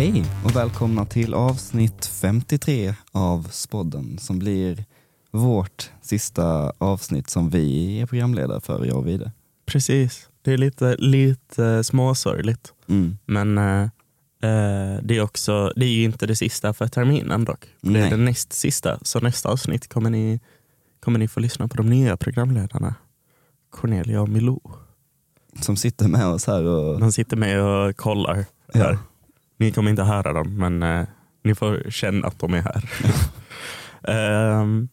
Hej och välkomna till avsnitt 53 av Spodden som blir vårt sista avsnitt som vi är programledare för, jag och Vide. Precis. Det är lite, lite småsorgligt. Mm. Men eh, eh, det är också, det är ju inte det sista för terminen dock. Det är Nej. det näst sista. Så nästa avsnitt kommer ni, kommer ni få lyssna på de nya programledarna. Cornelia och Milou. Som sitter med oss här och... De sitter med och kollar. Ja. Ni kommer inte höra dem men eh, ni får känna att de är här. Ehm,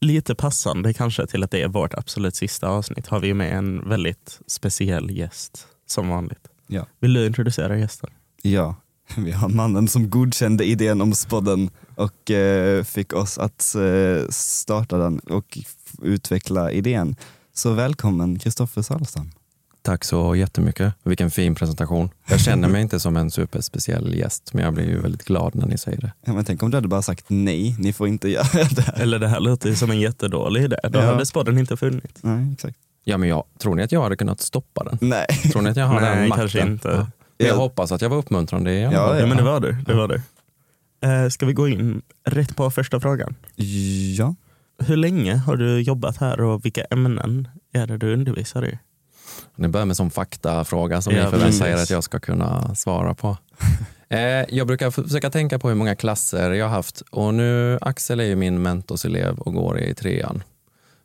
lite passande kanske till att det är vårt absolut sista avsnitt har vi med en väldigt speciell gäst som vanligt. Ja. Vill du introducera gästen? Ja, vi har mannen som godkände idén om Spodden och eh, fick oss att eh, starta den och utveckla idén. Så välkommen Kristoffer Salstam. Tack så jättemycket. Vilken fin presentation. Jag känner mig inte som en superspeciell gäst, men jag blir ju väldigt glad när ni säger det. Ja, men tänk om du hade bara sagt nej, ni får inte göra det här. Eller det här låter ju som en jättedålig idé. Då Ja. hade spodden inte funnits. Nej, exakt. Ja, men jag, tror ni att jag hade kunnat stoppa den? Nej. Tror ni att jag har den Nej, makten? kanske inte. Ja. Jag hoppas att jag var uppmuntrande i alla Ja. Ja, men det var du. Det var du. Eh, ska vi gå in rätt på första frågan? Ja, Hur länge har du jobbat här och vilka ämnen är det du undervisar i? Ni börjar med som faktafråga som Ja, ni förväntar er att jag ska kunna svara på. Eh, jag brukar försöka tänka på hur många klasser jag har haft och nu Axel är ju min mentorselev och går i trean.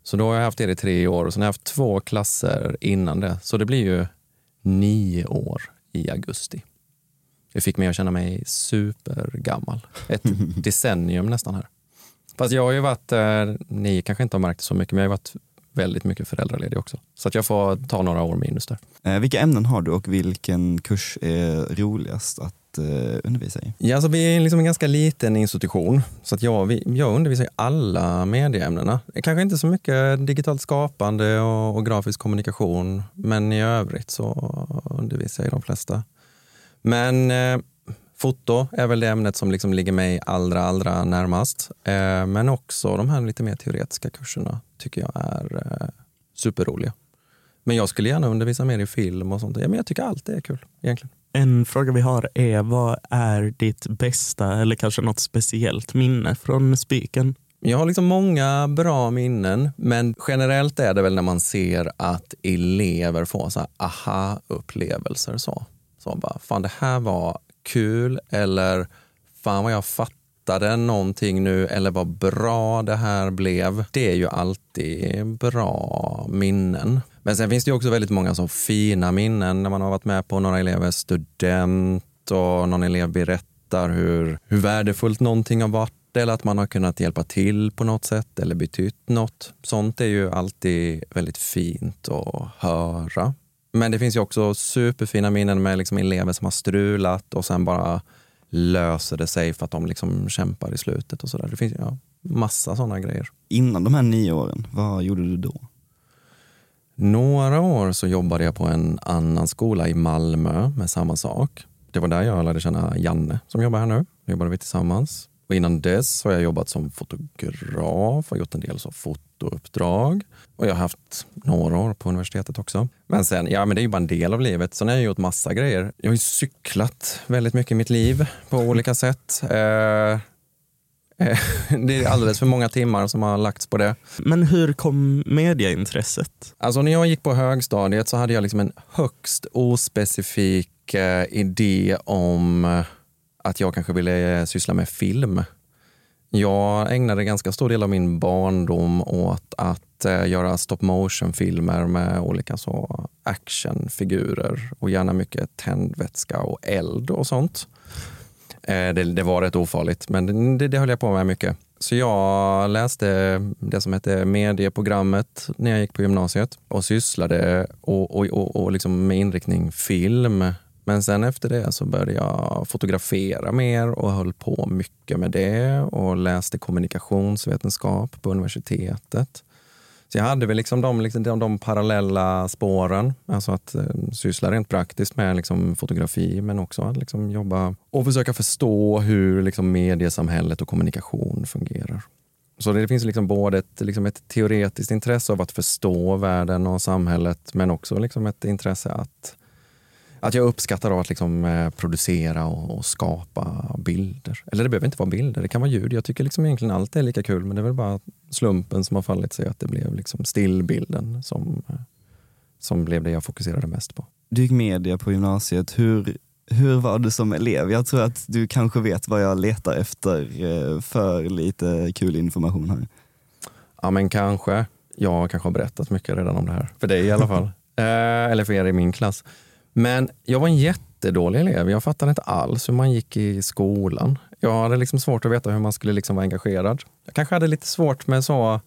Så då har jag haft er i tre år och sen har jag haft två klasser innan det. Så det blir ju nio år i augusti. Det fick mig att känna mig supergammal. Ett decennium nästan här. Fast jag har ju varit, eh, ni kanske inte har märkt det så mycket, men jag har varit väldigt mycket föräldraledig också. Så att jag får ta några år minus där. Eh, vilka ämnen har du och vilken kurs är roligast att eh, undervisa i? Ja, alltså vi är liksom en ganska liten institution, så att jag, vi, jag undervisar i alla medieämnena. Kanske inte så mycket digitalt skapande och, och grafisk kommunikation, men i övrigt så undervisar jag i de flesta. Men eh, foto är väl det ämnet som liksom ligger mig allra, allra närmast. Eh, men också de här lite mer teoretiska kurserna tycker jag är eh, superroliga. Men jag skulle gärna undervisa mer i film och sånt. Ja, men jag tycker allt är kul egentligen. En fråga vi har är vad är ditt bästa eller kanske något speciellt minne från Spiken? Jag har liksom många bra minnen, men generellt är det väl när man ser att elever får så aha-upplevelser. Så. så bara, fan det här var kul eller fan vad jag fattade någonting nu eller vad bra det här blev. Det är ju alltid bra minnen. Men sen finns det ju också väldigt många så fina minnen när man har varit med på några elevers student och någon elev berättar hur, hur värdefullt någonting har varit eller att man har kunnat hjälpa till på något sätt eller betytt något. Sånt är ju alltid väldigt fint att höra. Men det finns ju också superfina minnen med liksom elever som har strulat och sen bara löser det sig för att de liksom kämpar i slutet och sådär. Det finns ja, massa sådana grejer. Innan de här nio åren, vad gjorde du då? Några år så jobbade jag på en annan skola i Malmö med samma sak. Det var där jag lärde känna Janne som jobbar här nu. Då jobbade vi tillsammans. Och innan dess har jag jobbat som fotograf och gjort en del så fotouppdrag. Och jag har haft några år på universitetet också. Men sen, ja men det är ju bara en del av livet. Sen har jag gjort massa grejer. Jag har ju cyklat väldigt mycket i mitt liv på olika sätt. Eh, eh, det är alldeles för många timmar som har lagts på det. Men hur kom mediaintresset? Alltså när jag gick på högstadiet så hade jag liksom en högst ospecifik eh, idé om att jag kanske ville eh, syssla med film. Jag ägnade ganska stor del av min barndom åt att eh, göra stop motion-filmer med olika så actionfigurer och gärna mycket tändvätska och eld och sånt. Eh, det, det var rätt ofarligt, men det, det höll jag på med mycket. Så jag läste det som hette medieprogrammet när jag gick på gymnasiet och sysslade och, och, och, och liksom med inriktning film. Men sen efter det så började jag fotografera mer och höll på mycket med det och läste kommunikationsvetenskap på universitetet. Så jag hade väl liksom de, liksom de, de parallella spåren, alltså att eh, syssla rent praktiskt med liksom fotografi men också att liksom jobba och försöka förstå hur liksom mediesamhället och kommunikation fungerar. Så det finns liksom både ett, liksom ett teoretiskt intresse av att förstå världen och samhället men också liksom ett intresse att att jag uppskattar att liksom, eh, producera och, och, skapa bilder. Eller det behöver inte vara bilder, det kan vara ljud. Jag tycker liksom egentligen allt är lika kul men det är väl bara slumpen som har fallit sig att det blev liksom stillbilden som, eh, som blev det jag fokuserade mest på. Du gick media på gymnasiet. Hur, hur var du som elev? Jag tror att du kanske vet vad jag letar efter eh, för lite kul information här. Ja men kanske. Jag kanske har berättat mycket redan om det här. För dig i alla fall. eh, eller för er i min klass. Men jag var en jättedålig elev. Jag fattade inte alls hur man gick i skolan. Jag hade liksom svårt att veta hur man skulle liksom vara engagerad. Jag kanske hade lite svårt med så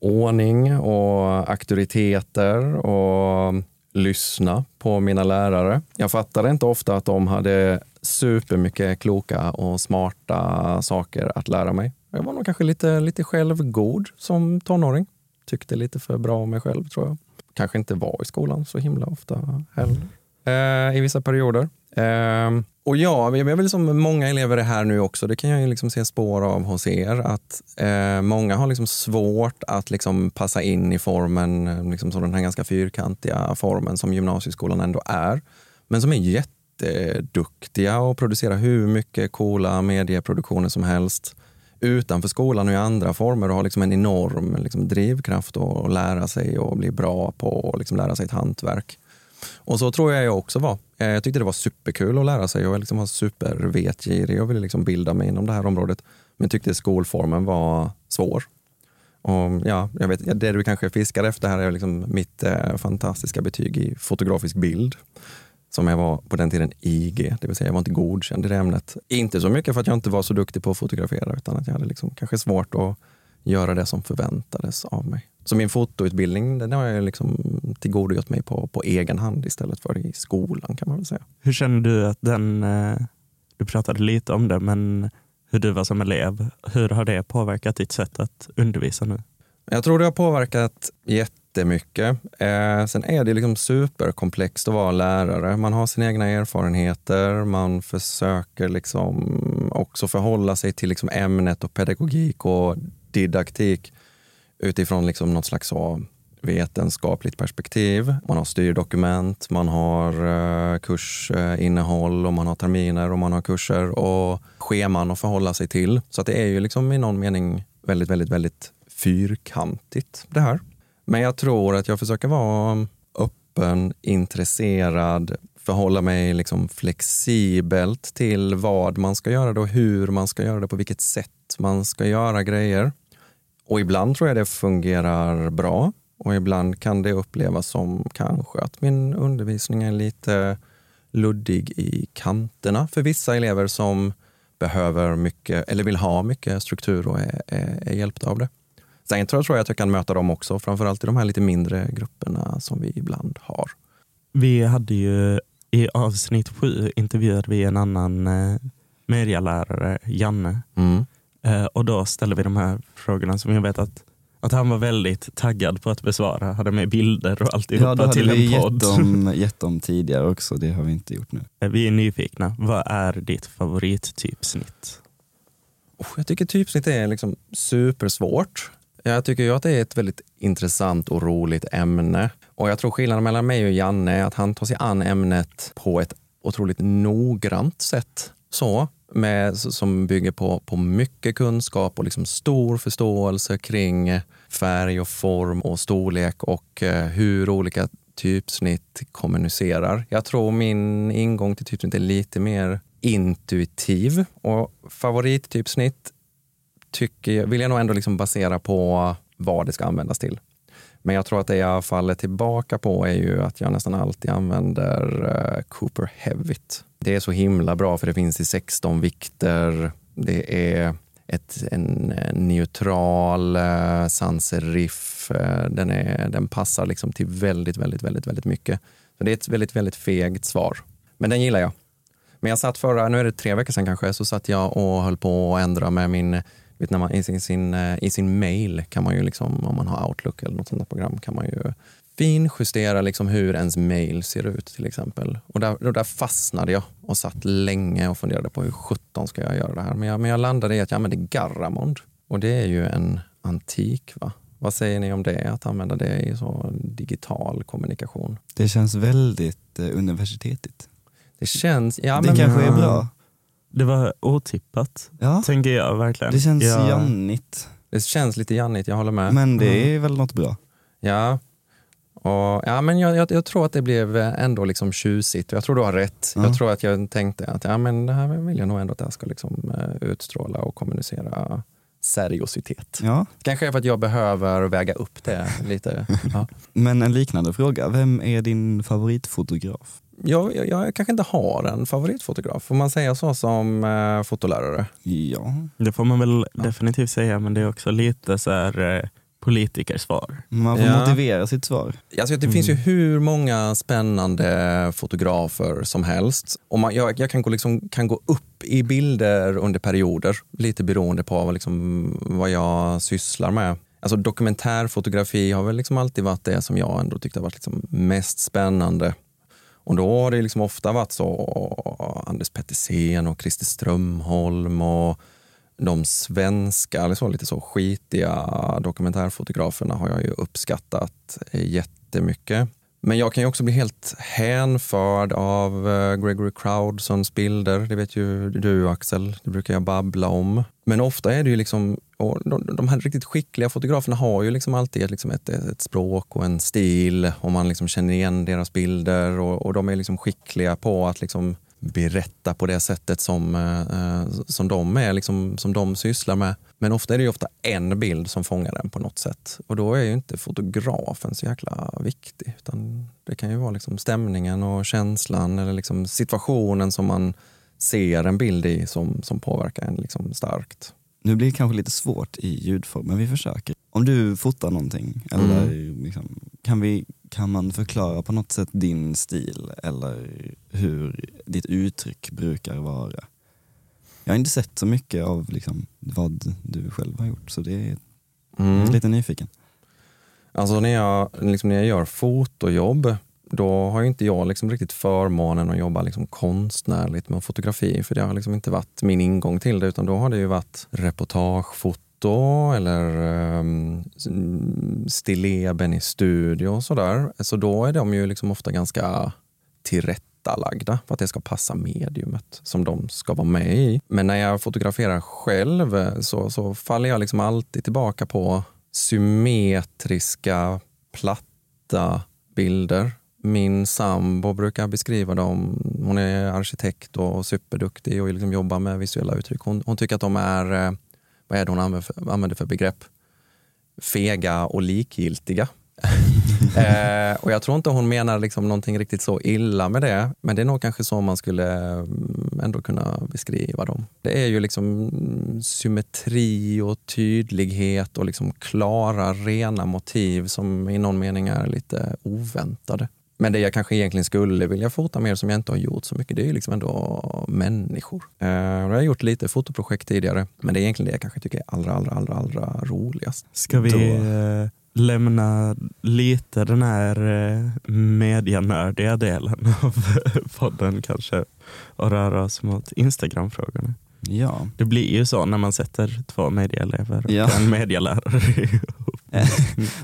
ordning och auktoriteter och lyssna på mina lärare. Jag fattade inte ofta att de hade supermycket kloka och smarta saker att lära mig. Jag var nog kanske lite, lite självgod som tonåring. Tyckte lite för bra om mig själv tror jag. Kanske inte var i skolan så himla ofta heller. Eh, I vissa perioder. Eh, och ja, jag vill som många elever är här nu också, det kan jag ju liksom se spår av hos er, att eh, många har liksom svårt att liksom passa in i formen, liksom så den här ganska fyrkantiga formen som gymnasieskolan ändå är. Men som är jätteduktiga och producerar hur mycket coola medieproduktioner som helst utanför skolan och i andra former och har liksom en enorm liksom drivkraft att lära sig och bli bra på och liksom lära sig ett hantverk. Och så tror jag jag också var. Eh, jag tyckte det var superkul att lära sig och jag liksom var supervetgirig och ville liksom bilda mig inom det här området. Men tyckte skolformen var svår. Och ja, jag vet, det du kanske fiskar efter här är liksom mitt eh, fantastiska betyg i fotografisk bild. Som jag var på den tiden IG, det vill säga jag var inte godkänd i det ämnet. Inte så mycket för att jag inte var så duktig på att fotografera utan att jag hade liksom kanske svårt att göra det som förväntades av mig. Så min fotoutbildning den har jag liksom tillgodogjort mig på, på egen hand istället för i skolan kan man väl säga. Hur känner du att den, eh, du pratade lite om det, men hur du var som elev, hur har det påverkat ditt sätt att undervisa nu? Jag tror det har påverkat jättemycket. Eh, sen är det liksom superkomplext att vara lärare. Man har sina egna erfarenheter, man försöker liksom också förhålla sig till liksom ämnet och pedagogik och didaktik utifrån liksom något slags så vetenskapligt perspektiv. Man har styrdokument, man har eh, kursinnehåll och man har terminer och man har kurser och scheman att förhålla sig till. Så att det är ju liksom i någon mening väldigt, väldigt, väldigt fyrkantigt det här. Men jag tror att jag försöker vara um, öppen, intresserad, förhålla mig liksom flexibelt till vad man ska göra och hur man ska göra det, på vilket sätt man ska göra grejer. Och ibland tror jag det fungerar bra och ibland kan det upplevas som kanske att min undervisning är lite luddig i kanterna för vissa elever som behöver mycket eller vill ha mycket struktur och är, är, är hjälpta av det. Sen tror jag att jag kan möta dem också, framförallt i de här lite mindre grupperna som vi ibland har. Vi hade ju i avsnitt sju intervjuade vi en annan eh, medialärare, Janne. Mm. Eh, och då ställde vi de här frågorna som jag vet att, att han var väldigt taggad på att besvara. Hade med bilder och alltihopa ja, hade till vi en podd. Gett dem, gett dem tidigare också, det har vi inte gjort nu. Eh, vi är nyfikna. Vad är ditt favorittypsnitt? Oh, jag tycker typsnitt är liksom supersvårt. Jag tycker ju att det är ett väldigt intressant och roligt ämne. Och jag tror skillnaden mellan mig och Janne är att han tar sig an ämnet på ett otroligt noggrant sätt. Så, med, som bygger på, på mycket kunskap och liksom stor förståelse kring färg och form och storlek och eh, hur olika typsnitt kommunicerar. Jag tror min ingång till typsnitt är lite mer intuitiv och favorittypsnitt tycker, vill jag nog ändå liksom basera på vad det ska användas till. Men jag tror att det jag faller tillbaka på är ju att jag nästan alltid använder uh, Cooper Heavit. Det är så himla bra för det finns i 16 vikter. Det är ett, en, neutral eh, uh, sans-serif. Uh, eh, den, den passar liksom till väldigt, väldigt, väldigt, väldigt mycket. Så det är ett väldigt, väldigt fegt svar. Men den gillar jag. Men jag satt förra, nu är det tre veckor sedan kanske, så satt jag och höll på att ändra med min vet, när man, i, sin, sin, eh, I sin mail kan man ju, liksom, om man har Outlook eller något sånt program, kan man ju finjustera liksom hur ens mail ser ut till exempel. Och där, och där fastnade jag och satt länge och funderade på hur sjutton ska jag göra det här. Men jag, men jag landade i att jag använder Garramond. Och det är ju en antik va? Vad säger ni om det, att använda det i så digital kommunikation? Det känns väldigt lite universitetigt. Det känns... Ja, det men, kanske är bra. Det var otippat, Ja, tänker jag verkligen. det känns jag, jannigt. Det känns lite jannigt, jag håller med. Men det är väl något bra. Ja, och, ja men jag, jag, jag tror att det blev ändå liksom tjusigt. Jag tror du har rätt. Ja. Jag tror att jag tänkte att ja, men det här vill jag nog ändå att det här ska liksom, eh, utstråla och kommunicera seriositet. Ja. Kanske är för att jag behöver väga upp det lite. Ja. Men en liknande fråga, vem är din favoritfotograf? Jag, jag, jag kanske inte har en favoritfotograf. Får man säga så som eh, fotolärare? Ja, Det får man väl Ja. definitivt säga, men det är också lite så här eh, politikersvar. man får Ja. motivera sitt svar. Alltså, det finns ju hur många spännande fotografer som helst. Och man, jag, jag kan, gå liksom, kan gå upp i bilder under perioder, lite beroende på vad, liksom, vad jag sysslar med. Alltså dokumentärfotografi har väl liksom alltid varit det som jag ändå tyckte har varit liksom mest spännande. Och då har det liksom ofta varit så Anders Pettersen och Christer Strömholm och de svenska, eller så, lite så skitiga dokumentärfotograferna har jag ju uppskattat eh, jättemycket. Men jag kan ju också bli helt hänförd av eh, Gregory Crowdsons bilder. Det vet ju du Axel, det brukar jag babbla om. Men ofta är det ju liksom, och de, här riktigt skickliga fotograferna har ju liksom alltid ett, liksom ett, ett språk och en stil och man liksom känner igen deras bilder och, och de är liksom skickliga på att liksom berätta på det sättet som, eh, eh, som, de är, liksom, som de sysslar med. Men ofta är det ju ofta en bild som fångar den på något sätt. Och då är ju inte fotografen så jäkla viktig. Utan det kan ju vara liksom stämningen och känslan eller liksom situationen som man ser en bild i som, som påverkar en liksom starkt. Nu blir det kanske lite svårt i ljudform, men vi försöker. Om du fotar någonting, eller liksom, kan, vi, kan man förklara på något sätt din stil eller hur ditt uttryck brukar vara? Jag har inte sett så mycket av liksom, vad du själv har gjort, så det är Mm. lite nyfiken. Alltså när jag, liksom när jag gör fotojobb, då har ju inte jag liksom riktigt förmånen att jobba liksom konstnärligt med fotografi, för det har liksom inte varit min ingång till det, utan då har det ju varit reportagefoto eller um, stilleben i studio och sådär. Så då är de ju liksom ofta ganska tillrättalagda för att det ska passa mediumet som de ska vara med i. Men när jag fotograferar själv eh, så, så faller jag liksom alltid tillbaka på symmetriska, platta bilder. Min sambo brukar beskriva dem. Hon är arkitekt och superduktig och liksom jobbar med visuella uttryck. Hon, hon tycker att de är, eh, vad är det hon använder för, använder för begrepp? Fega och likgiltiga. eh, och jag tror inte hon menar liksom någonting riktigt så illa med det, men det är nog kanske så man skulle mm, ändå kunna beskriva dem. Det är ju liksom mm, symmetri och tydlighet och liksom klara, rena motiv som i någon mening är lite oväntade. Men det jag kanske egentligen skulle vilja fota mer som jag inte har gjort så mycket, det är ju liksom ändå människor. Eh, jag har gjort lite fotoprojekt tidigare, men det är egentligen det jag kanske tycker är allra, allra, allra, allra roligast. Ska vi Då- eh, lämna lite den här eh, medianördiga delen av podden kanske och röra oss mot Instagram-frågorna? Ja. Det blir ju så när man sätter två medieelever och Ja. en medialärare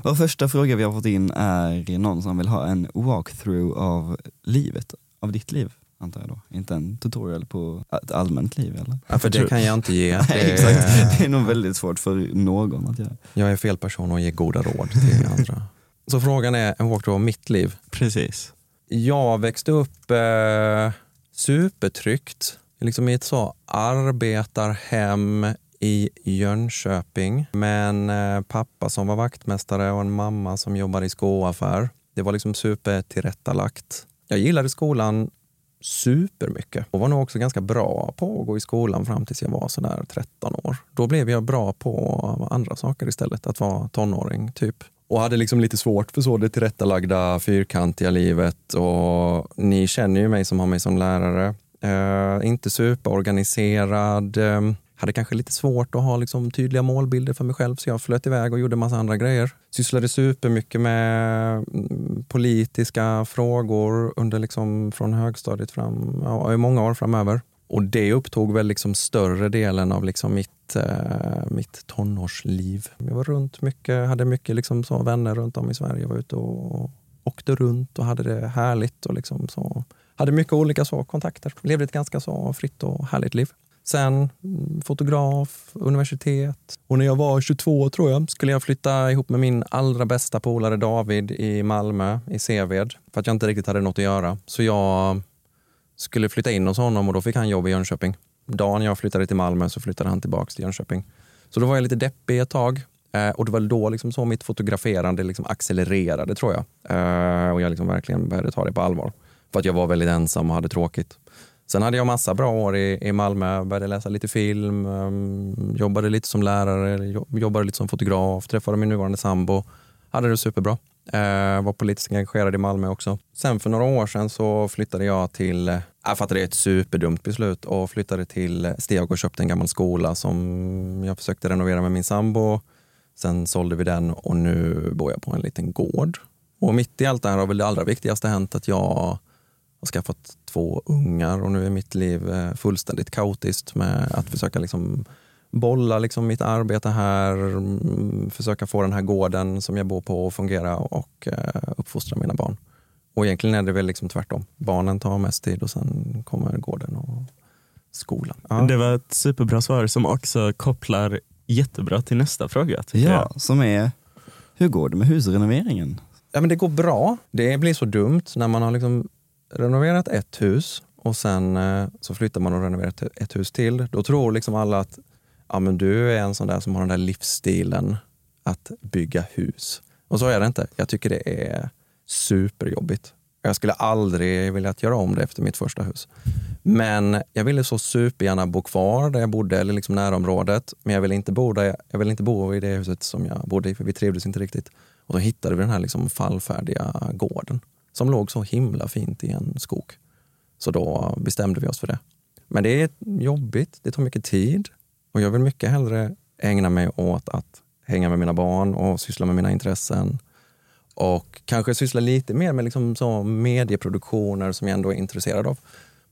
Vår första fråga vi har fått in är någon som vill ha en walkthrough av livet, av ditt liv antar jag då. Inte en tutorial på ett allmänt liv eller? Ja, för det kan jag inte ge. Nej, Det exakt. Det är nog väldigt svårt för någon att göra. Jag är fel person att ge goda råd till andra. Så frågan är en walkthrough av mitt liv. Precis. Jag växte upp eh, supertryggt, liksom i ett så arbetarhem i Jönköping med en eh, pappa som var vaktmästare och en mamma som jobbade i skoaffär. Det var liksom supertillrättalagt. Jag gillade skolan supermycket och var nog också ganska bra på att gå i skolan fram tills jag var sådär 13 år. Då blev jag bra på andra saker istället, att vara tonåring typ. Och hade liksom lite svårt för så det tillrättalagda fyrkantiga livet och ni känner ju mig som har mig som lärare. Eh, inte superorganiserad, eh, hade kanske lite svårt att ha liksom tydliga målbilder för mig själv så jag flöt iväg och gjorde massa andra grejer. Sysslade supermycket med mm, politiska frågor under liksom från högstadiet fram, ja, i många år framöver. Och det upptog väl liksom större delen av liksom mitt, eh, mitt tonårsliv. Jag var runt mycket, hade mycket liksom så vänner runt om i Sverige. Jag var ute och åkte runt och hade det härligt. och liksom så. Hade mycket olika så, kontakter. Levde ett ganska så fritt och härligt liv. Sen fotograf, universitet. Och när jag var 22 tror jag skulle jag flytta ihop med min allra bästa polare David i Malmö, i Seved. För att jag inte riktigt hade något att göra. Så jag skulle flytta in hos honom och då fick han jobb i Jönköping. Dagen jag flyttade till Malmö så flyttade han tillbaka till Jönköping. Så då var jag lite deppig ett tag. Eh, och det var då liksom så mitt fotograferande liksom accelererade tror jag. Eh, och jag liksom verkligen började ta det på allvar. För att jag var väldigt ensam och hade tråkigt. Sen hade jag massa bra år i, i Malmö, började läsa lite film, um, jobbade lite som lärare, jobbade lite som fotograf, träffade min nuvarande sambo. Hade det superbra. Uh, var politiskt engagerad i Malmö också. Sen för några år sedan så flyttade jag till, uh, jag fattade ett superdumt beslut och flyttade till Steg och köpte en gammal skola som jag försökte renovera med min sambo. Sen sålde vi den och nu bor jag på en liten gård. Och mitt i allt det här har väl det allra viktigaste hänt att jag har skaffat två ungar och nu är mitt liv eh, fullständigt kaotiskt med att försöka liksom bolla liksom mitt arbete här, mm, försöka få den här gården som jag bor på att fungera och eh, uppfostra mina barn. Och egentligen är det väl liksom tvärtom. Barnen tar mest tid och sen kommer gården och skolan. Ja. Det var ett superbra svar som också kopplar jättebra till nästa fråga. Ja, jag. som är hur går det med husrenoveringen? Ja, men det går bra. Det blir så dumt när man har liksom renoverat ett hus och sen eh, så flyttar man och renoverar ett, ett hus till. Då tror liksom alla att ja, men du är en sån där som har den där livsstilen att bygga hus. Och så är det inte. Jag tycker det är superjobbigt. Jag skulle aldrig vilja göra om det efter mitt första hus. Men jag ville så supergärna bo kvar där jag bodde, eller liksom närområdet. Men jag ville inte bo, där, jag ville inte bo i det huset som jag bodde i, för vi trivdes inte riktigt. Och då hittade vi den här liksom fallfärdiga gården som låg så himla fint i en skog. Så då bestämde vi oss för det. Men det är jobbigt, det tar mycket tid och jag vill mycket hellre ägna mig åt att hänga med mina barn och syssla med mina intressen. Och kanske syssla lite mer med liksom så medieproduktioner som jag ändå är intresserad av.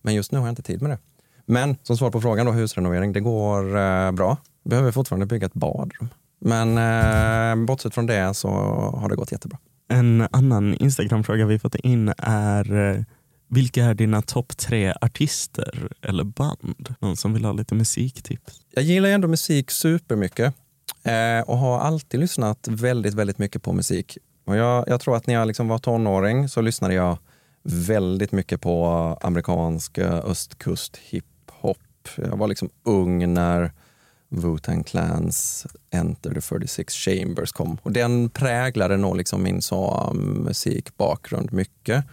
Men just nu har jag inte tid med det. Men som svar på frågan då, husrenovering, det går eh, bra. Behöver fortfarande bygga ett badrum. Men eh, bortsett från det så har det gått jättebra. En annan Instagram-fråga vi fått in är eh, vilka är dina topp tre artister eller band? Någon som vill ha lite musiktips? Jag gillar ändå musik supermycket eh, och har alltid lyssnat väldigt, väldigt mycket på musik. Och jag, jag tror att när jag liksom var tonåring så lyssnade jag väldigt mycket på amerikansk eh, östkust hiphop. Jag var liksom ung när Wu-Tang Clans Enter the 36 Chambers kom. Och den präglade nog liksom min så, musikbakgrund mycket.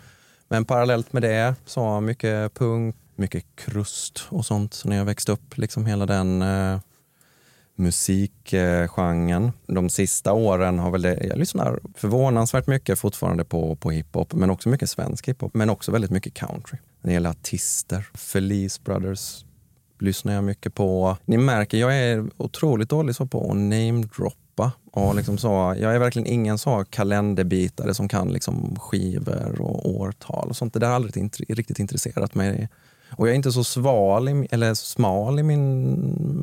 Men parallellt med det så mycket punk, mycket krust och sånt så när jag växte upp. Liksom hela den eh, musikgenren. De sista åren har väl det, jag lyssnar förvånansvärt mycket fortfarande på, på hiphop, men också mycket svensk hiphop, men också väldigt mycket country. När det gäller artister, Felice Brothers, lyssnar jag mycket på. Ni märker, jag är otroligt dålig så på att namedroppa. Och liksom så, jag är verkligen ingen så kalenderbitare som kan liksom skivor och årtal och sånt. Det där har aldrig riktigt intresserat mig. Och jag är inte så sval i, eller smal i min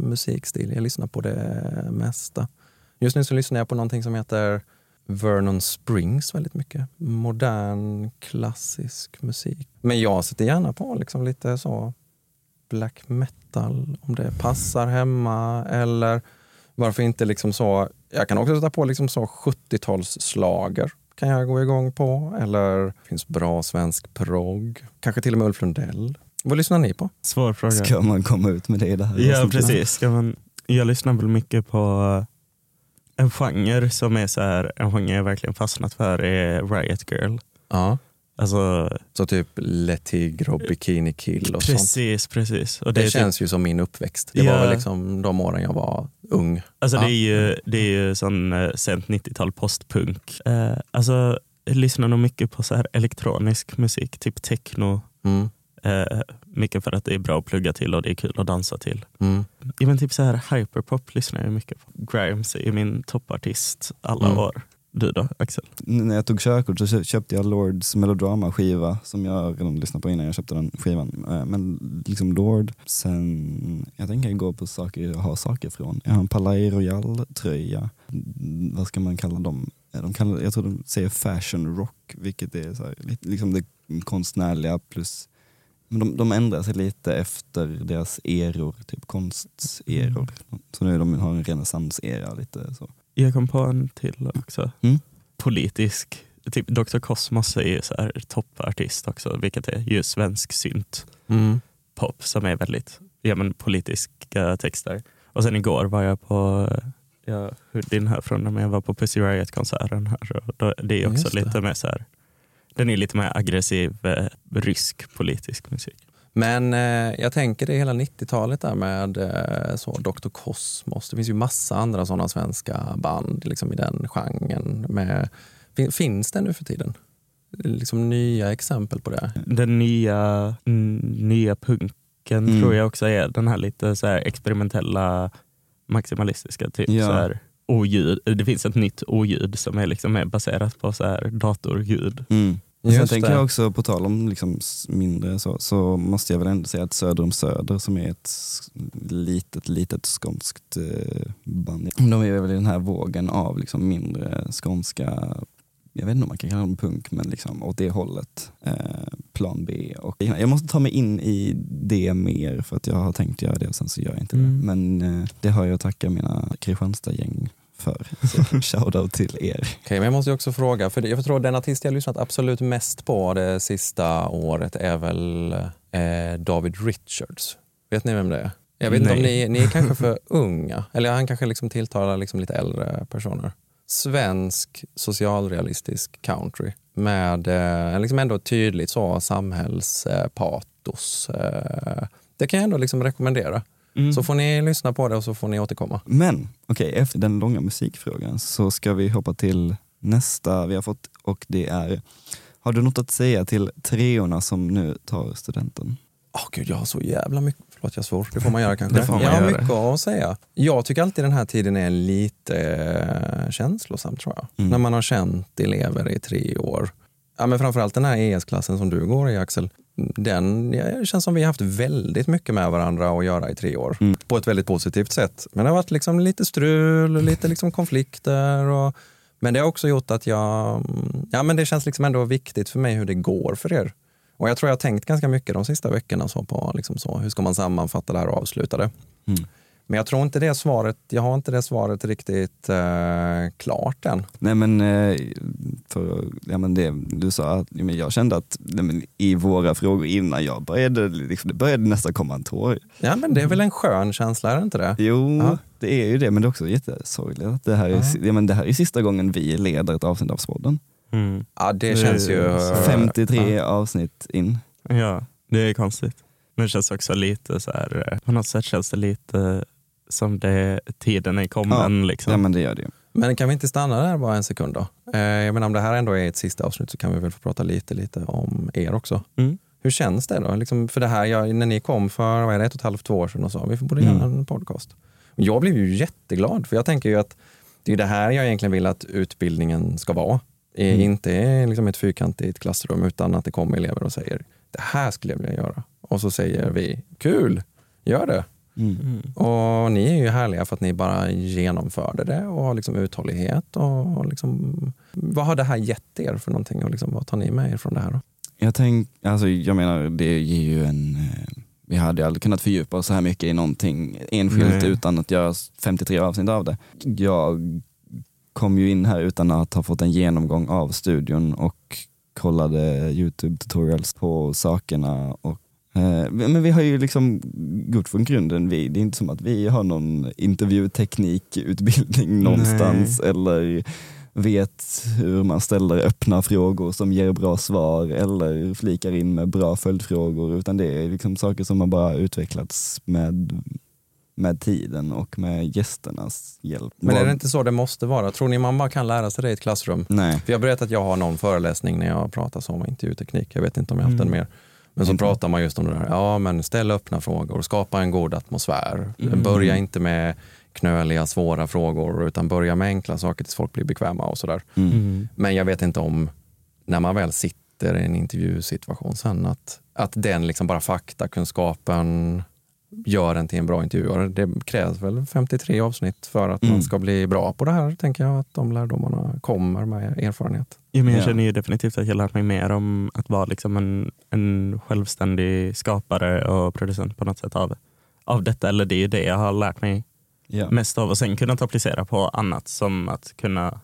musikstil. Jag lyssnar på det mesta. Just nu så lyssnar jag på någonting som heter Vernon Springs väldigt mycket. Modern, klassisk musik. Men jag sätter gärna på liksom lite så black metal om det passar hemma. Eller varför inte liksom så, jag kan också sätta på liksom så 70-talsslager kan jag gå igång på. Eller finns bra svensk progg. Kanske till och med Ulf Lundell. Vad lyssnar ni på? Svår fråga. Ska man komma ut med det i det här? Ja precis. Ska man, jag lyssnar väl mycket på eh, en genre som är så här, en genre jag verkligen fastnat för är Riot Girl. Ja. Alltså, så typ Le Tigre och Bikini Kill och precis, sånt. Precis. Och det, det känns typ, ju som min uppväxt. Det yeah. var väl liksom de åren jag var ung. Alltså ja. det, är ju, det är ju sån uh, sent 90-tal postpunk. Uh, alltså, jag lyssnar nog mycket på så här elektronisk musik, typ techno. Mm. Uh, mycket för att det är bra att plugga till och det är kul att dansa till. Mm. Även typ så här hyperpop lyssnar jag mycket på. Grimes är min toppartist alla mm. år. Du då Axel? När jag tog körkort så köpte jag Lords melodrama skiva som jag redan lyssnat på innan jag köpte den skivan. Eh, men liksom Lord, sen jag tänker gå på saker jag har saker från. Jag har en Palais Royal tröja. vad ska man kalla dem? Eh, de kallar, jag tror de säger fashion rock, vilket är så här, liksom det konstnärliga plus men de, de ändrar sig lite efter deras eror, typ konsteror. Så nu de har en renässansera lite så. Jag kom på en till också. Mm. Politisk. Typ Dr. Cosmos är ju så här toppartist också, vilket är ju svensk synt Mm. pop som är väldigt ja, men politiska texter. Och sen igår var jag på ja, Hoodin här från när jag var på Pussy Riot-konserten. här. Och då, det är också Just det. lite mer så här, den är lite mer aggressiv eh, rysk politisk musik. Men eh, jag tänker det hela 90-talet där med eh, så Dr. Cosmos. Det finns ju massa andra sådana svenska band liksom i den genren. Med, fin, finns det nu för tiden? Liksom nya exempel på det? Den nya, nya punken Mm. tror jag också är den här lite så här experimentella maximalistiska. Typ Ja. så här, oljud. Det finns ett nytt oljud som är liksom mer baserat på så här datorljud. Mm. Och sen tänker jag också, på tal om liksom mindre så, så måste jag väl ändå säga att Söder om Söder som är ett litet, litet skånskt eh, band. De är väl i den här vågen av liksom mindre skånska, jag vet inte om man kan kalla dem punk, men liksom åt det hållet. Eh, plan B. Och jag måste ta mig in i det mer för att jag har tänkt göra det och sen så gör jag inte Mm. det. Men eh, det har jag att tacka mina Kristianstad-gäng för. Så shoutout till er. Okej, men jag måste också fråga, för jag tror den artist jag lyssnat absolut mest på det sista året är väl eh, David Richards. Vet ni vem det är? Jag vet inte om ni, Nej. ni är kanske för unga, eller han kanske liksom tilltalar liksom lite äldre personer. Svensk socialrealistisk country med eh, liksom ändå tydligt så samhällspatos. Eh, det kan jag ändå liksom rekommendera. Mm. Så får ni lyssna på det och så får ni återkomma. Men okej, efter den långa musikfrågan så ska vi hoppa till nästa vi har fått och det är Har du något att säga till treorna som nu tar studenten? Åh gud, jag har så jävla mycket. Förlåt, jag svor. Det får man göra kanske. Det får man jag har mycket att säga. Jag tycker alltid den här tiden är lite eh, känslosam tror jag. Mm. När man har känt elever i tre år. Ja, men framförallt den här ES-klassen som du går i Axel. Den, det känns som vi har haft väldigt mycket med varandra att göra i tre år. Mm. På ett väldigt positivt sätt. Men det har varit liksom lite strul och lite liksom konflikter. Och, men det har också gjort att jag... Ja, men det känns liksom ändå viktigt för mig hur det går för er. Och jag tror jag har tänkt ganska mycket de sista veckorna så på liksom så, hur ska man sammanfatta det här och avsluta det. Mm. Men jag tror inte det svaret, jag har inte det svaret riktigt eh, klart än. Nej men, eh, för, ja, men det, du sa att jag kände att nej, men i våra frågor innan jag började, liksom, det började nästan komma en tår. Ja, men det är väl en skön känsla, är det inte det? Jo, Ja. det är ju det, men det är också jättesorgligt att det här, är, Ja. ja, men det här är sista gången vi leder ett avsnitt av Spodden. Mm. Ja, det Det känns ju... är så- eh, 53 ja. avsnitt in. Ja, det är konstigt. Men det känns också lite så här, eh, på något sätt känns det lite som det tiden är kommen. Liksom. Ja men det gör det. Men kan vi inte stanna där bara en sekund då? Eh, jag menar, om det här ändå är ett sista avsnitt så kan vi väl få prata lite, lite om er också. Mm. Hur känns det då? Liksom för det här, jag, när ni kom för vad är det, ett och ett halvt, två år sedan och sa vi borde göra Mm. en podcast. Jag blev ju jätteglad för jag tänker ju att det är det här jag egentligen vill att utbildningen ska vara. Mm. Inte liksom ett fyrkantigt klassrum utan att det kommer elever och säger det här skulle jag vilja göra. Och så säger vi kul, gör det. Mm. Och ni är ju härliga för att ni bara genomförde det och har liksom uthållighet. Och och liksom, vad har det här gett er för någonting och liksom, vad tar ni med er från det här? Då? Jag, tänk, alltså, jag menar, det ger ju en... eh, Vi hade aldrig kunnat fördjupa oss så här mycket i någonting enskilt Nej. utan att göra 53 avsnitt av det. Jag kom ju in här utan att ha fått en genomgång av studion och kollade Youtube tutorials på sakerna. Och, men vi har ju liksom gått från grunden. Vi, det är inte som att vi har någon intervjuteknikutbildning någonstans eller vet hur man ställer öppna frågor som ger bra svar eller flikar in med bra följdfrågor utan det är liksom saker som har bara utvecklats med, med tiden och med gästernas hjälp. Men är det inte så det måste vara? Tror ni man bara kan lära sig det i ett klassrum? Nej. För jag berättat att jag har någon föreläsning när jag pratar om intervjuteknik. Jag vet inte om jag har haft Mm. den mer. Men så Inte. pratar man just om det där. Ja, men ställ öppna frågor, skapa en god atmosfär. Mm. Börja inte med knöliga, svåra frågor utan börja med enkla saker tills folk blir bekväma och sådär. Mm. Mm. Men jag vet inte om, när man väl sitter i en intervjusituation sen, att, att den liksom bara faktakunskapen gör en till en bra intervjuare. Det krävs väl 53 avsnitt för att Mm. man ska bli bra på det här, tänker jag. Att de lärdomarna kommer med erfarenhet. Ja, men jag Ja. känner ju definitivt att jag lärt mig mer om att vara liksom en, en självständig skapare och producent på något sätt av, av detta. Eller det är ju det jag har lärt mig Ja. mest av och sen kunnat applicera på annat som att kunna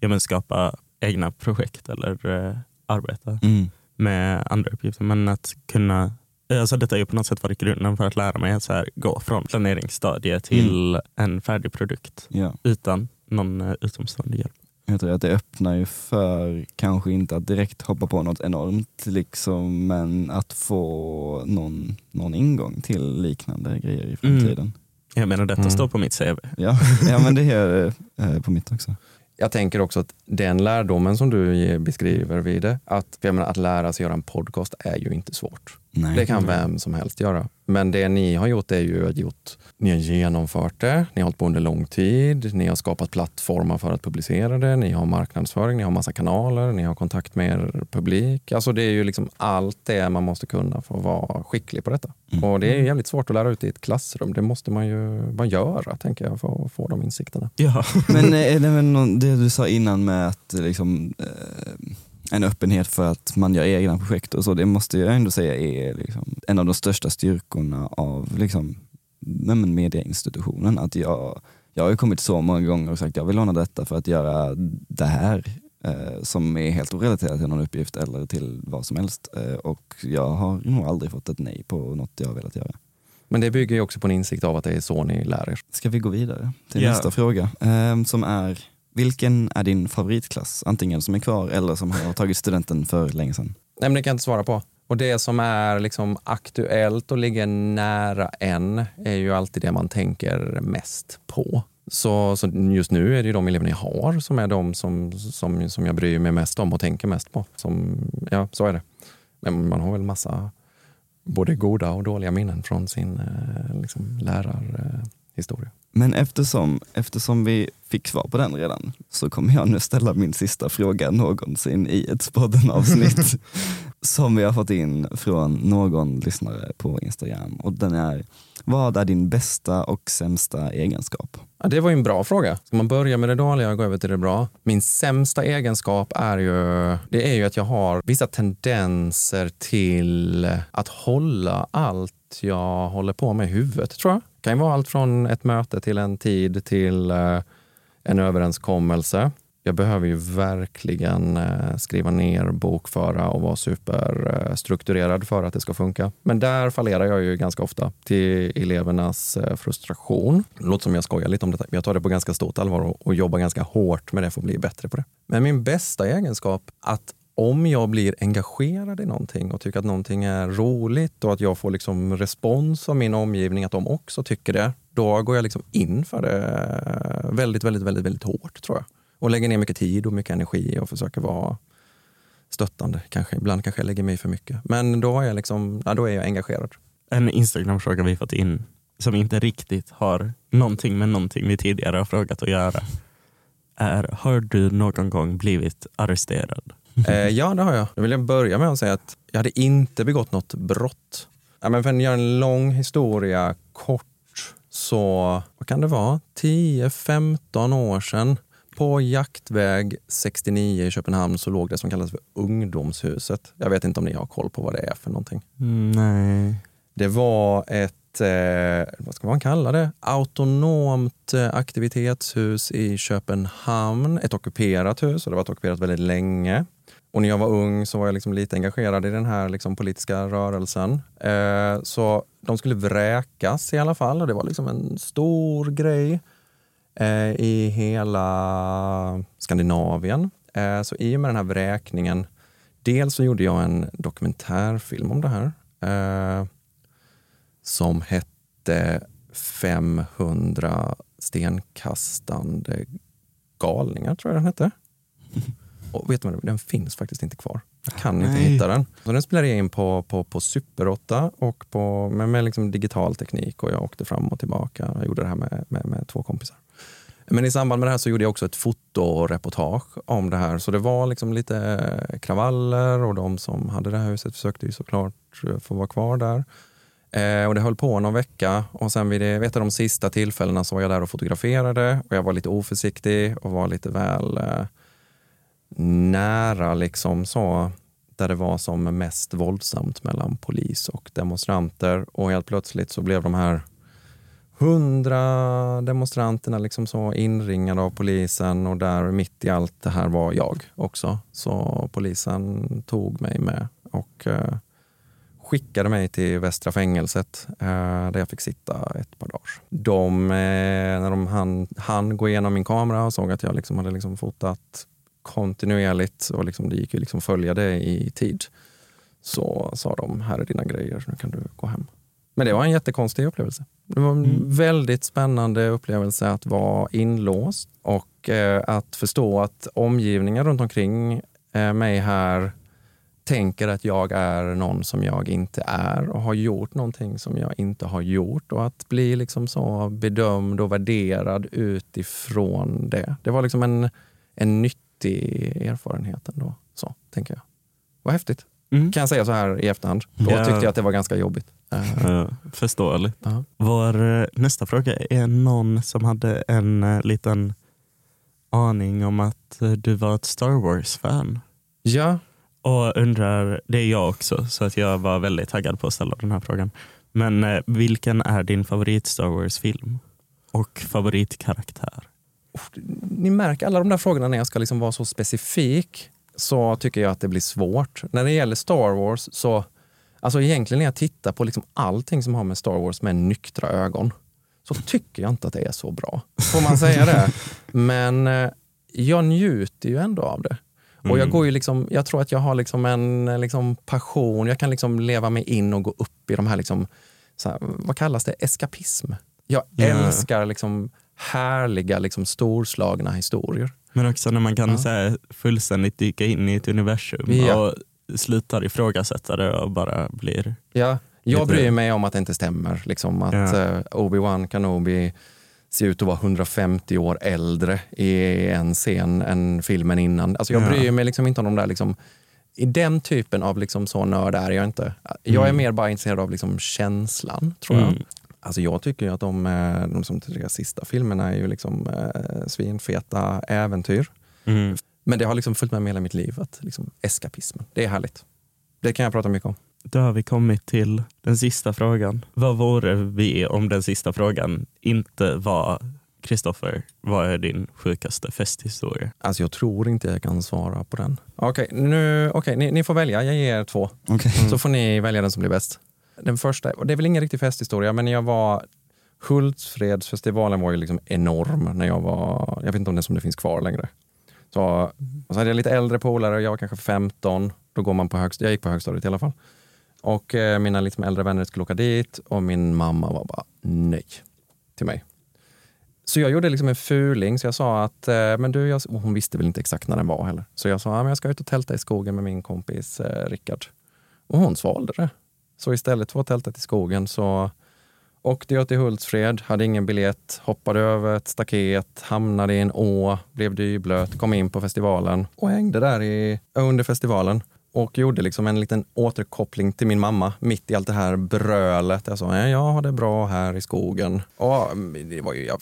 ja, men skapa egna projekt eller eh, arbeta Mm. med andra uppgifter. Men att kunna, alltså detta är ju på något sätt varit grunden för att lära mig att så här, gå från planeringsstadiet till en färdig produkt Ja. utan någon eh, utomstående hjälp. Jag tror att det öppnar ju för, kanske inte att direkt hoppa på något enormt, liksom, men att få någon, någon ingång till liknande grejer i framtiden. Jag menar detta Mm. står på mitt CV. Ja. ja, men det gör det eh, på mitt också. Jag tänker också att den lärdomen som du beskriver vid det, att, jag menar, att lära sig göra en podcast är ju inte svårt. Nej. Det kan vem som helst göra. Men det ni har gjort är ju att gjort, ni har genomfört det, ni har hållit på under lång tid, ni har skapat plattformar för att publicera det, ni har marknadsföring, ni har massa kanaler, ni har kontakt med er publik. Alltså det är ju liksom allt det man måste kunna för att vara skicklig på detta. Mm. Och det är ju jävligt svårt att lära ut i ett klassrum. Det måste man ju bara göra, tänker jag, för att få de insikterna. Ja. Men eh, är det någon, det du sa innan med att eh, liksom, eh, en öppenhet för att man gör egna projekt och så, det måste jag ändå säga är liksom en av de största styrkorna av liksom, men medieinstitutionen. Att jag, jag har ju kommit så många gånger och sagt jag vill låna detta för att göra det här eh, som är helt orelaterat till någon uppgift eller till vad som helst. Eh, och jag har nog aldrig fått ett nej på något jag har velat göra. Men det bygger ju också på en insikt av att det är så ni lär er. Ska vi gå vidare till Ja. nästa fråga eh, som är vilken är din favoritklass? Antingen som är kvar eller som har tagit studenten för länge sedan. Nej, men det kan jag inte svara på. Och det som är liksom aktuellt och ligger nära en är ju alltid det man tänker mest på. Så, så just nu är det ju de eleverna jag har som är de som, som, som jag bryr mig mest om och tänker mest på. Som, ja, så är det. Men man har väl massa både goda och dåliga minnen från sin eh, liksom, lärarhistoria. Men eftersom, eftersom vi fick svar på den redan så kommer jag nu ställa min sista fråga någonsin i ett podden-avsnitt som vi har fått in från någon lyssnare på Instagram. Och den är, vad är din bästa och sämsta egenskap? Ja, det var ju en bra fråga. Ska man börja med det dåliga och gå över till det bra? Min sämsta egenskap är ju, det är ju att jag har vissa tendenser till att hålla allt jag håller på med i huvudet, tror jag. Det kan ju vara allt från ett möte till en tid till eh, en överenskommelse. Jag behöver ju verkligen eh, skriva ner, bokföra och vara superstrukturerad eh, för att det ska funka. Men där fallerar jag ju ganska ofta till elevernas frustration. Det låter som jag skojar lite om detta, men jag tar det på ganska stort allvar och, och jobbar ganska hårt med det för att bli bättre på det. Men min bästa egenskap, att om jag blir engagerad i någonting och tycker att någonting är roligt och att jag får liksom respons av min omgivning, att de också tycker det, då går jag liksom in för det väldigt, väldigt, väldigt, väldigt hårt tror jag. Och lägger ner mycket tid och mycket energi och försöker vara stöttande. Kanske. Ibland kanske jag lägger mig för mycket. Men då är jag, liksom, ja, då är jag engagerad. En Instagram-fråga vi fått in som inte riktigt har någonting med någonting vi tidigare har frågat att göra är, har du någon gång blivit arresterad? Eh, ja, det har jag. Då vill jag börja med att säga att jag hade inte begått något brott. Ja, men för att göra en lång historia kort så, vad kan det vara, 10-15 år sedan på jaktväg 69 i Köpenhamn så låg det som kallas för ungdomshuset. Jag vet inte om ni har koll på vad det är för någonting. Mm, nej. Det var ett, eh, vad ska man kalla det, autonomt eh, aktivitetshus i Köpenhamn. Ett ockuperat hus och det har varit ockuperat väldigt länge. Och när jag var ung så var jag liksom lite engagerad i den här liksom politiska rörelsen. Eh, så de skulle vräkas i alla fall och det var liksom en stor grej eh, i hela Skandinavien. Eh, så i och med den här vräkningen, dels så gjorde jag en dokumentärfilm om det här eh, som hette 500 stenkastande galningar, tror jag den hette. Och vet vad, den finns faktiskt inte kvar. Jag kan inte Nej. hitta den. Så den spelade jag in på, på, på Super 8 och på, med, med liksom digital teknik och jag åkte fram och tillbaka. Jag gjorde det här med, med, med två kompisar. Men i samband med det här så gjorde jag också ett fotoreportage om det här. Så det var liksom lite kravaller och de som hade det här huset försökte ju såklart få vara kvar där. Eh, och det höll på någon vecka och sen vid det, vet jag, de sista tillfällena så var jag där och fotograferade och jag var lite oförsiktig och var lite väl eh, nära liksom så där det var som mest våldsamt mellan polis och demonstranter och helt plötsligt så blev de här hundra demonstranterna liksom så inringade av polisen och där mitt i allt det här var jag också. Så polisen tog mig med och eh, skickade mig till Västra fängelset eh, där jag fick sitta ett par dagar. De, eh, när de hann, hann gå igenom min kamera och såg att jag liksom hade liksom fotat kontinuerligt och liksom, det gick ju liksom följa det i tid. Så sa de, här är dina grejer, nu kan du gå hem. Men det var en jättekonstig upplevelse. Det var en mm. väldigt spännande upplevelse att vara inlåst och eh, att förstå att omgivningen runt omkring eh, mig här tänker att jag är någon som jag inte är och har gjort någonting som jag inte har gjort. Och att bli liksom så bedömd och värderad utifrån det. Det var liksom en, en nyttig erfarenhet ändå, så tänker jag. Vad häftigt. Mm. Kan jag säga så här i efterhand. Då ja. tyckte jag att det var ganska jobbigt. Uh, förståeligt. -huh. Vår eh, nästa fråga är någon som hade en uh, liten aning om att uh, du var ett Star Wars-fan. Ja. Och undrar, det är jag också, så att jag var väldigt taggad på att ställa den här frågan. Men vilken är din favorit Star Wars-film? Och favoritkaraktär? Ni märker alla de där frågorna när jag ska liksom vara så specifik så tycker jag att det blir svårt. När det gäller Star Wars så Alltså egentligen när jag tittar på liksom allting som har med Star Wars med nyktra ögon så tycker jag inte att det är så bra. Får man säga det? Men eh, jag njuter ju ändå av det. Och jag, mm. går ju liksom, jag tror att jag har liksom en liksom passion, jag kan liksom leva mig in och gå upp i de här, liksom, här vad kallas det, eskapism. Jag yeah. älskar liksom härliga, liksom storslagna historier. Men också när man kan ja. så fullständigt dyka in i ett universum. Ja. Och slutar ifrågasätta det och bara blir... Ja, jag bryr mig om att det inte stämmer. Liksom att ja. uh, Obi-Wan Kenobi ser ut att vara 150 år äldre i en scen än filmen innan. Alltså jag ja. bryr mig liksom inte om de där liksom, i den typen av liksom så nörd är jag inte. Jag är mm. mer bara intresserad av liksom känslan, tror jag. Mm. Alltså jag tycker att de, eh, de som tre sista filmerna är ju liksom eh, svinfeta äventyr. Mm. Men det har liksom följt med mig hela mitt liv, att liksom eskapismen. Det är härligt. Det kan jag prata mycket om. Då har vi kommit till den sista frågan. Vad vore vi om den sista frågan inte var Kristoffer, vad är din sjukaste festhistoria? Alltså jag tror inte jag kan svara på den. Okej, okay, okay, ni, ni, får välja. Jag ger er två. Okay. Mm. Så får ni välja den som blir bäst. Den första, och det är väl ingen riktig festhistoria, men jag var Hultsfredsfestivalen var ju liksom enorm när jag var, jag vet inte om det, som det finns kvar längre. Så, och så hade jag lite äldre polare, jag var kanske 15. Då går man på högst, jag gick på högstadiet i alla fall. Och eh, mina liksom äldre vänner skulle åka dit och min mamma var bara nej till mig. Så jag gjorde liksom en fuling, så jag sa att, eh, men du, jag, hon visste väl inte exakt när den var heller. Så jag sa, att jag ska ut och tälta i skogen med min kompis eh, Rickard. Och hon svalde det. Så istället för att tälta i skogen så Åkte jag till Hultsfred, hade ingen biljett, hoppade över ett staket, hamnade i en å, blev dyblöt, kom in på festivalen och hängde där i, under festivalen och gjorde liksom en liten återkoppling till min mamma mitt i allt det här brölet. Jag sa, jag har det bra här i skogen. Och, det var ju, jag,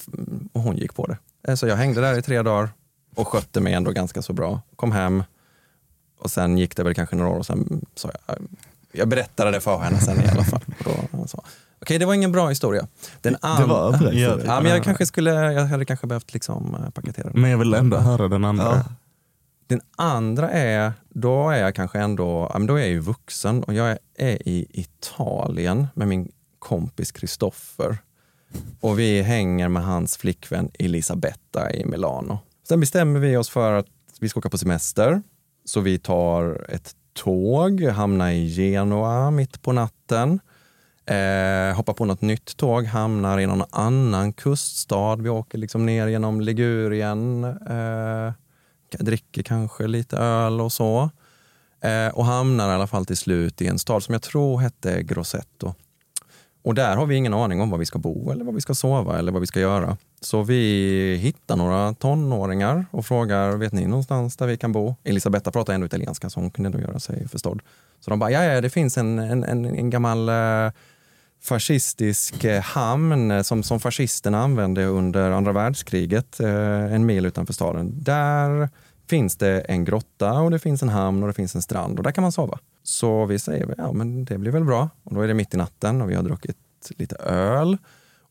och hon gick på det. Eh, så jag hängde där i tre dagar och skötte mig ändå ganska så bra. Kom hem och sen gick det väl kanske några år och sen sa jag, jag berättade det för henne sen i alla fall. Då, så. Okej, det var ingen bra historia. Den det var bra ja, ja, men jag, kanske skulle, jag hade kanske behövt liksom eh, paketera den. Men jag vill ändå höra den andra. Ja. Den andra är, då är jag kanske ändå, då är jag ju vuxen och jag är i Italien med min kompis Kristoffer. Och vi hänger med hans flickvän Elisabetta i Milano. Sen bestämmer vi oss för att vi ska åka på semester. Så vi tar ett tåg, hamnar i Genua mitt på natten Eh, hoppar på något nytt tåg, hamnar i någon annan kuststad. Vi åker liksom ner genom Ligurien, eh, dricker kanske lite öl och så. Eh, och hamnar i alla fall till slut i en stad som jag tror hette Grossetto. Och där har vi ingen aning om var vi ska bo eller var vi ska sova eller vad vi ska göra. Så vi hittar några tonåringar och frågar, vet ni någonstans där vi kan bo? Elisabetta pratar ändå italienska så hon kunde nog göra sig förstådd. Så de bara, ja, ja det finns en, en, en, en gammal eh, fascistisk eh, hamn som, som fascisterna använde under andra världskriget, eh, en mil utanför staden. Där finns det en grotta och det finns en hamn och det finns en strand och där kan man sova. Så vi säger, ja men det blir väl bra. Och då är det mitt i natten och vi har druckit lite öl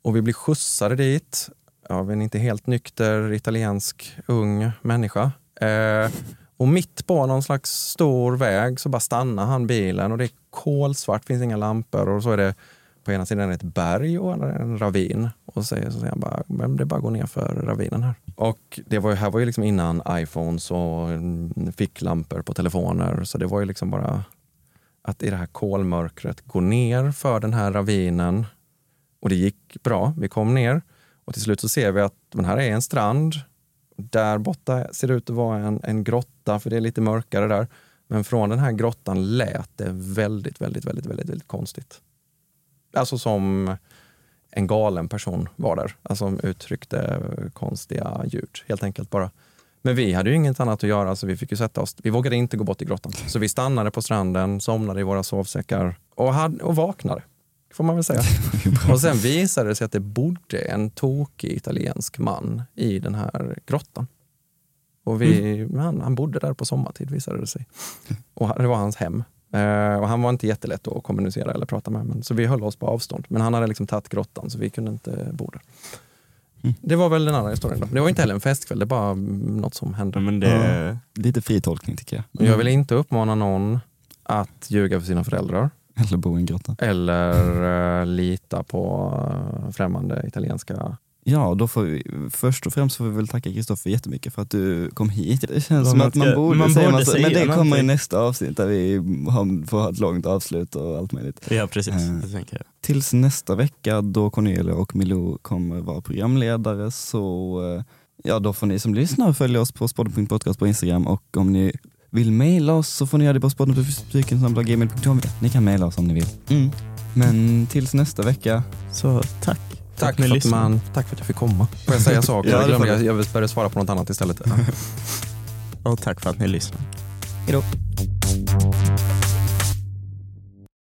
och vi blir skjutsade dit av en inte helt nykter italiensk ung människa. Eh, och mitt på någon slags stor väg så bara stannar han bilen och det är kolsvart, finns inga lampor och så är det på ena sidan ett berg och en ravin. Och så säger, så säger han bara, men det är bara att gå ner för ravinen här. Och det var, här var ju liksom innan iPhones och mm, ficklampor på telefoner, så det var ju liksom bara att i det här kolmörkret gå ner för den här ravinen. Och det gick bra, vi kom ner och till slut så ser vi att men här är en strand. Där borta ser det ut att vara en, en grotta, för det är lite mörkare där. Men från den här grottan lät det väldigt, väldigt, väldigt, väldigt, väldigt konstigt. Alltså som en galen person var där. Alltså uttryckte konstiga ljud, helt enkelt bara. Men vi hade ju inget annat att göra så vi fick ju sätta oss. Vi vågade inte gå bort i grottan. Så vi stannade på stranden, somnade i våra sovsäckar och, hade, och vaknade. Får man väl säga. och sen visade det sig att det bodde en tokig italiensk man i den här grottan. Och vi, mm. han, han bodde där på sommartid visade det sig. Och det var hans hem. Uh, och han var inte jättelätt att kommunicera eller prata med. Men, så vi höll oss på avstånd. Men han hade liksom tagit grottan så vi kunde inte bo där. Mm. Det var väl den andra historien. Då. Det var inte heller en festkväll, det var bara något som hände. Men det är lite fri tolkning tycker jag. Mm. Jag vill inte uppmana någon att ljuga för sina föräldrar. Eller bo i en grotta. Eller uh, lita på uh, främmande italienska Ja, då får vi, först och främst får vi väl tacka Kristoffer jättemycket för att du kom hit. Det känns som att man borde, man säga, borde säga Men det kommer i nästa avsnitt där vi har, får ha ett långt avslut och allt möjligt. Ja, precis. Jag. Tills nästa vecka då Cornelia och Milou kommer vara programledare så uh, ja, då får ni som lyssnar följa oss på spodden.podcast på Instagram och om ni vill mejla oss så får ni göra det på spodden.gmail.com. Ni kan mejla oss om ni vill. Mm. Men tills nästa vecka, så tack. Tack för, att man, tack för att jag fick komma. Får jag säga saker? jag, glömde, jag, jag började svara på något annat istället. och tack för att ni lyssnade. Hej då.